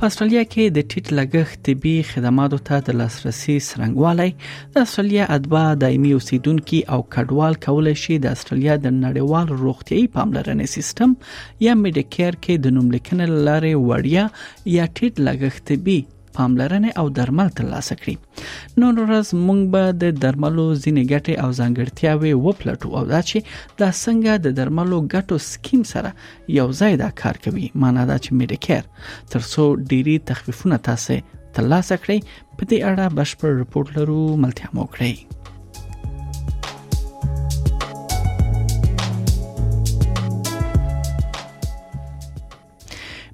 په استرالیا کې د ټیټ لګښت طبي خدماتو ته د لاسرسي سرنګوالی د استرالیا ادبا دایمي اوسیدونکو او کډوال کولای شي د استرالیا د نړیوال روغتيایي پاملرنې سیستم یا میډیکیر کې د نوملیکنې لارې وړیا یا ټیټ لګښت طبي پاملرنه او درمل ترلاسه کړي نن ورځ موږ به د درملو ځینې ګټې او ځانګړتیاوې وپلټو او دا چې دا څنګه د درملو ګټو سکیم سره یو ځای دا کار کوي معنی دا چې میډیکیر ترڅو ډيري تخفیفونه تاسو ترلاسه کړئ په دې اړه بشپړ رپورت لرو ملتیا مو کړئ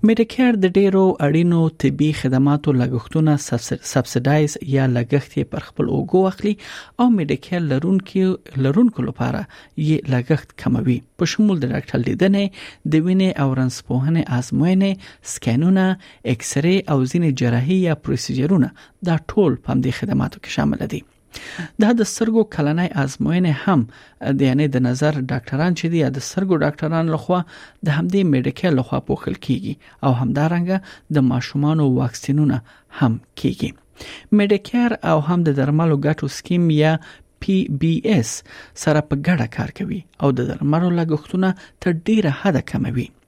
میډیکیر د ډیرو اړینو طبي خدماتو لګښتونه سبسایډایز یا لګښت یې پر خپل اوګو اخلي او میډیکیر لرونکو لرونکو لپاره یې لګښت کموي په شمول د ډاکټر لیدنې د وینې او رنسپوهنې آزموینې سکینونه ایکسرې او ځینې جراحي یا پروسیجرونه دا ټول په دې خدماتو کې شامل دي دا د سترګو کلنۍ ازموینې هم د یعنی د نظر ډاکټران چې د سترګو ډاکټران لخوا د همدې میډیکل لخوا پوښل کیږي او همدارنګه د ماشومانو واکسینونه هم کیږي میډیکیر او هم د درملو ګټو سکیم یا پی بی اس سره په ګډه کار کوي او د درملو لګښتونه تر ډیره حد کموي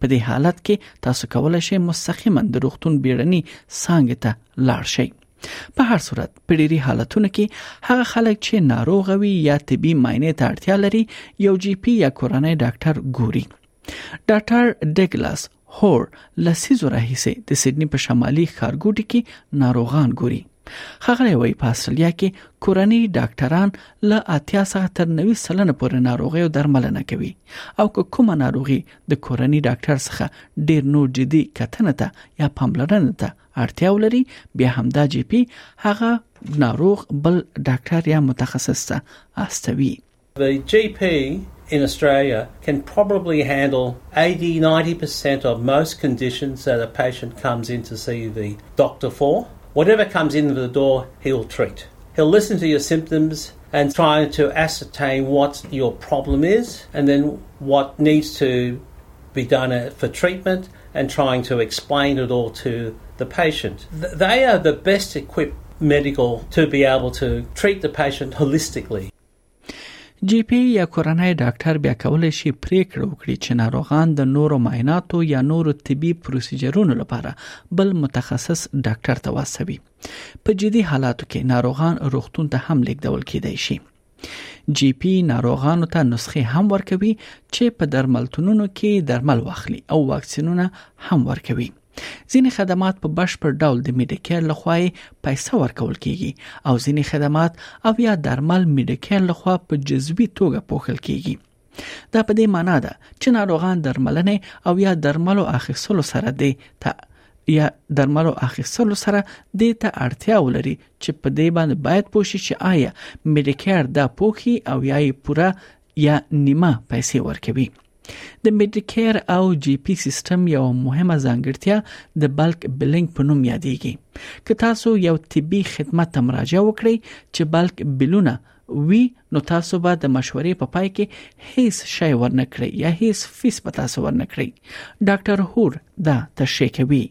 په دې حالت کې تاسو کولای شئ مستقیما د روغتون بیړني څنګه ته لاړ شئ په هر صورت په ډیری حالتونو کې هغه خلک چې ناروغ وي یا طبي معاینې ته اړتیا لري یو جی پی یا کورنۍ ډاکټر ګوري ډاکټر ډګلاس هور لسیزو راهیسې د سیدنی په شمالي ښارګوټي کې ناروغان ګوري خغلی وای په استرالیا کې کورنۍ ډاکټران له اتیا څخه تر 90 سلنه پورې ناروغي او درملنه کوي او که کومه ناروغي د کورنۍ ډاکټر څخه ډیر نو جدي کتنه ته یا پاملرنه ته اړتیا ولري بیا هم دا جی پی هغه ناروغ بل ډاکټر یا متخصص ته استوي The GP in Australia can probably handle 80 90% of most conditions that a patient comes in to see the doctor for. Whatever comes in the door, he'll treat. He'll listen to your symptoms and try to ascertain what your problem is and then what needs to be done uh, for treatment and trying to explain it all to the patient. They are the best equipped medical to be able to treat the patient holistically. جی پی یا کورنۍ ډاکټر بیا کولای شي پریکړه وکړي چې ناروغان د نورو معایناتو یا نورو طبي پروسیجرونو لپاره بل متخصص ډاکټر ته واسوي په جدي حالاتو کې ناروغان روغتون ته هم لیږدول کېدای شي جی پی ناروغانو ته نسخې هم ورکوي چې په درملتونونو کې درمل واخلي او واکسینونه هم ورکوي ځینې خدمات په بشپړ ډول د میډیکیر لخوا پیسې ورکول کیږي او ځینې خدمات او یا درمل میډیکیر لخوا په جزوي توګه پوښل کیږي دا په دې معنی ده چې ناروغان درملنې او یا درملو اخیستلو سره دي ته یا درملو اخیستلو سره د ته اړتیا ولري چې په دې باندې باید پوښي چې آیا میډیکیر دا پوښي او یا یې پوره یا نیمه پیسې ورکوي د میډیکیر او جی پی سیستم یو مهمه ځانګړتیا د بلک بلینګ په نوم یادېږي که تاسو یو طبي خدمت ته مراجعه وکړئ چې بلک بلونه وی نو تاسو به د مشورې په پای کې هیڅ شی ورنکړئ یا هیڅ فیس به تاسو ورنکړئ ډاکټر هور دا تشریح کوي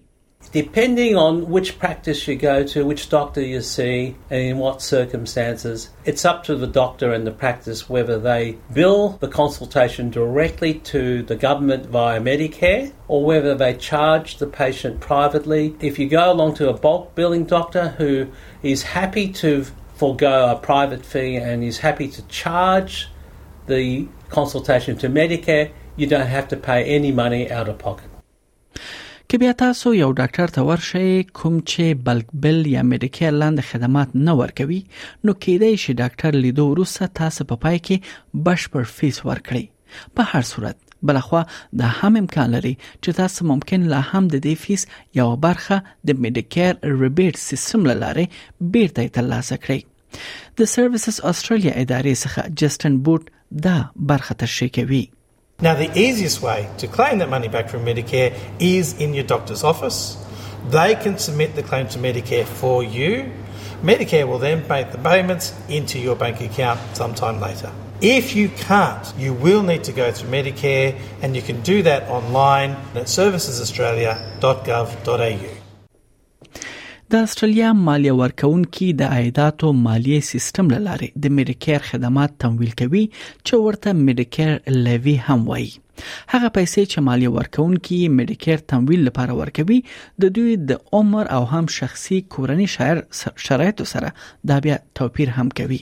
depending on which practice you go to, which doctor you see, and in what circumstances, it's up to the doctor and the practice whether they bill the consultation directly to the government via Medicare or whether they charge the patient privately. If you go along to a bulk billing doctor who is happy to forego a private fee and is happy to charge the consultation to Medicare, you don't have to pay any money out of pocket. که بیا تاسو یو ډاکټر ته ورشئ کوم چې بلک بل یا مډیکیر لاندې خدمات نه ورکوي نو کېدای شي ډاکټر لیدو وروسته تاسو په پای کې بشپړ فیس ورکړي په هر صورت بلخوا دا هم امکان لري چې تاسو ممکن لا هم د دې فیس یو برخه د مډیکیر ریبیټ سیستم لاره بیرته ترلاسه کړئ د سرویسز استرالیا ادارې څخه جسټن بوټ دا برخه تشریح کوي Now, the easiest way to claim that money back from Medicare is in your doctor's office. They can submit the claim to Medicare for you. Medicare will then make the payments into your bank account sometime later. If you can't, you will need to go through Medicare and you can do that online at servicesaustralia.gov.au. د استرالیا مالیه ورکونکي د عایداتو مالیه سیستم لاره د میډیکیر خدمات تمویل کوي چې ورته میډیکیر لیوی هم وایي هغه پیسې چې مالیه ورکونکي میډیکیر تمویل لپاره ورکوي د دوی د عمر او هم شخصي کورنۍ شرایطو سره دا بیا توپیر هم کوي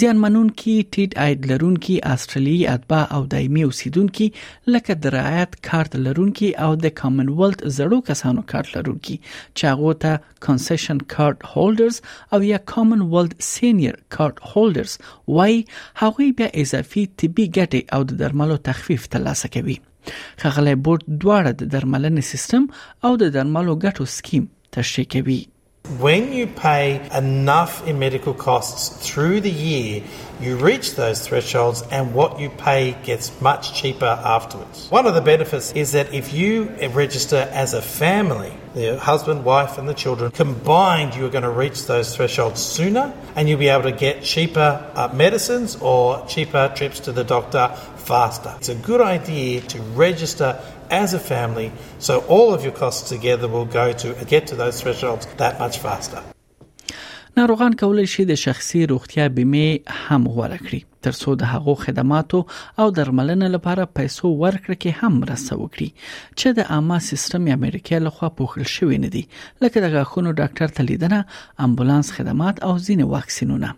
زیان منونکي ټیټ عاید لرونکي استرالیي اتباع او دایمي اوسیدونکي لکه د رعایت کارت لرونکي او د کامنولت زړو کسانو کارت لرونکي چې هغه ته کنسیشن کارت هولډرز او یا کامنولت سینیر کارت هولډرز وای هغه بیا اضافي طبي ګټې او د درملو تخفیف ترلاسه کوي خغلی بورډ دواړه د درملنې سیستم او د درملو ګټو سکیم تشریح کوي When you pay enough in medical costs through the year, you reach those thresholds and what you pay gets much cheaper afterwards. One of the benefits is that if you register as a family, the husband, wife, and the children combined, you are going to reach those thresholds sooner and you'll be able to get cheaper uh, medicines or cheaper trips to the doctor faster. It's a good idea to register as a family, ناروغان کولی شي د شخصي روغتیا بیمه هم غوره کړي تر څو د هغو خدماتو او درملنې لپاره پیسو ورکړه کې هم مرسته وکړي چې د عامه سیستم یا امریکا لخوا پوښل شوی نه دي لکه د غاښونو ډاکټر تلیدنه امبولانس خدمات او ځینې واکسینونه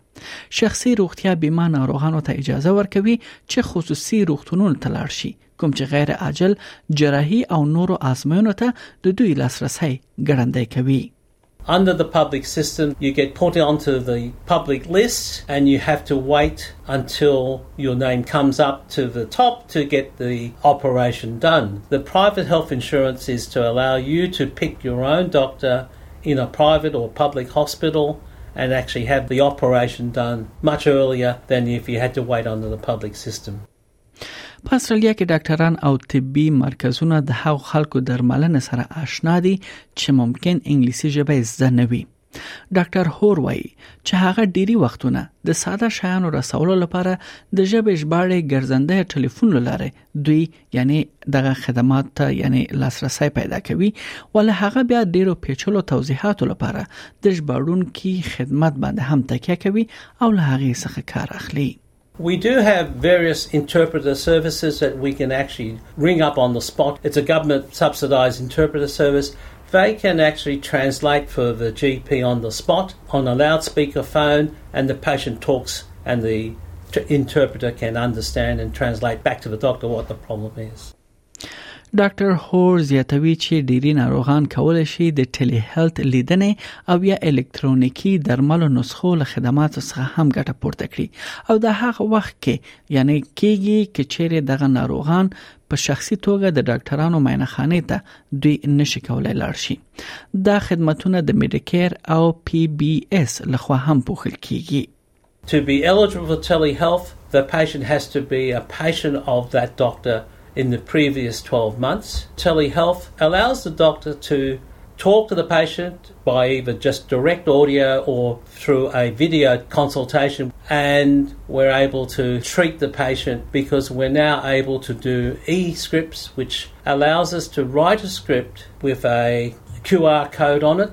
شخصي روغتیا بیمه ناروغانو ته اجازه ورکوي چې خصوصي روغتونونو ته لاړ شي کوم چې غیر عاجل جراحي او نورو آزموینو ته د دوی لاسرسي ګړندې کوي Under the public system, you get put onto the public list and you have to wait until your name comes up to the top to get the operation done. The private health insurance is to allow you to pick your own doctor in a private or public hospital and actually have the operation done much earlier than if you had to wait under the public system. په استرالیا کې ډاکټران او طبي مرکزونه د هغو خلکو درملنه سره آشنا دي چې ممکن انګلیسي ژبه زده نه وي ډاکټر هور وایي چې هغه ډيري وختونه د ساده شیانو رسولو لپاره د ژبې ژباړې ګرځنده ټلیفون لاره دوی یعنی دغه خدمات ته یعنی لاسرسي پیدا کوي ول هغه بیا ډیرو پیچلو توضیحاتو لپاره د ژباړونکو خدمت باندې هم تکیه کوي او له هغه څخه کار اخلي We do have various interpreter services that we can actually ring up on the spot. It's a government subsidized interpreter service they can actually translate for the GP on the spot on a loudspeaker phone, and the patient talks, and the interpreter can understand and translate back to the doctor what the problem is. ډاکټر هور زیاتوي چې ډيري ناروغان کولای شي د ټيلي هیلث لیدنې او یا الکترونیکی درملو نسخو له خدماتو څخه هم ګټه پورته کړي او د هغه وخت کې یعنی کېږي چې چیرې دغه ناروغان په شخصي توګه د ډاکټرانو مینخانه ته دوی نشي کولای لاړ شي دا خدماتونه د میډیکیر او پی بی اس لخوا هم پوښل کیږي To be eligible for telehealth, the patient has to be a patient of that doctor in the previous 12 months. Telehealth allows the doctor to talk to the patient by either just direct audio or through a video consultation, and we're able to treat the patient because we're now able to do e scripts, which allows us to write a script with a QR code on it.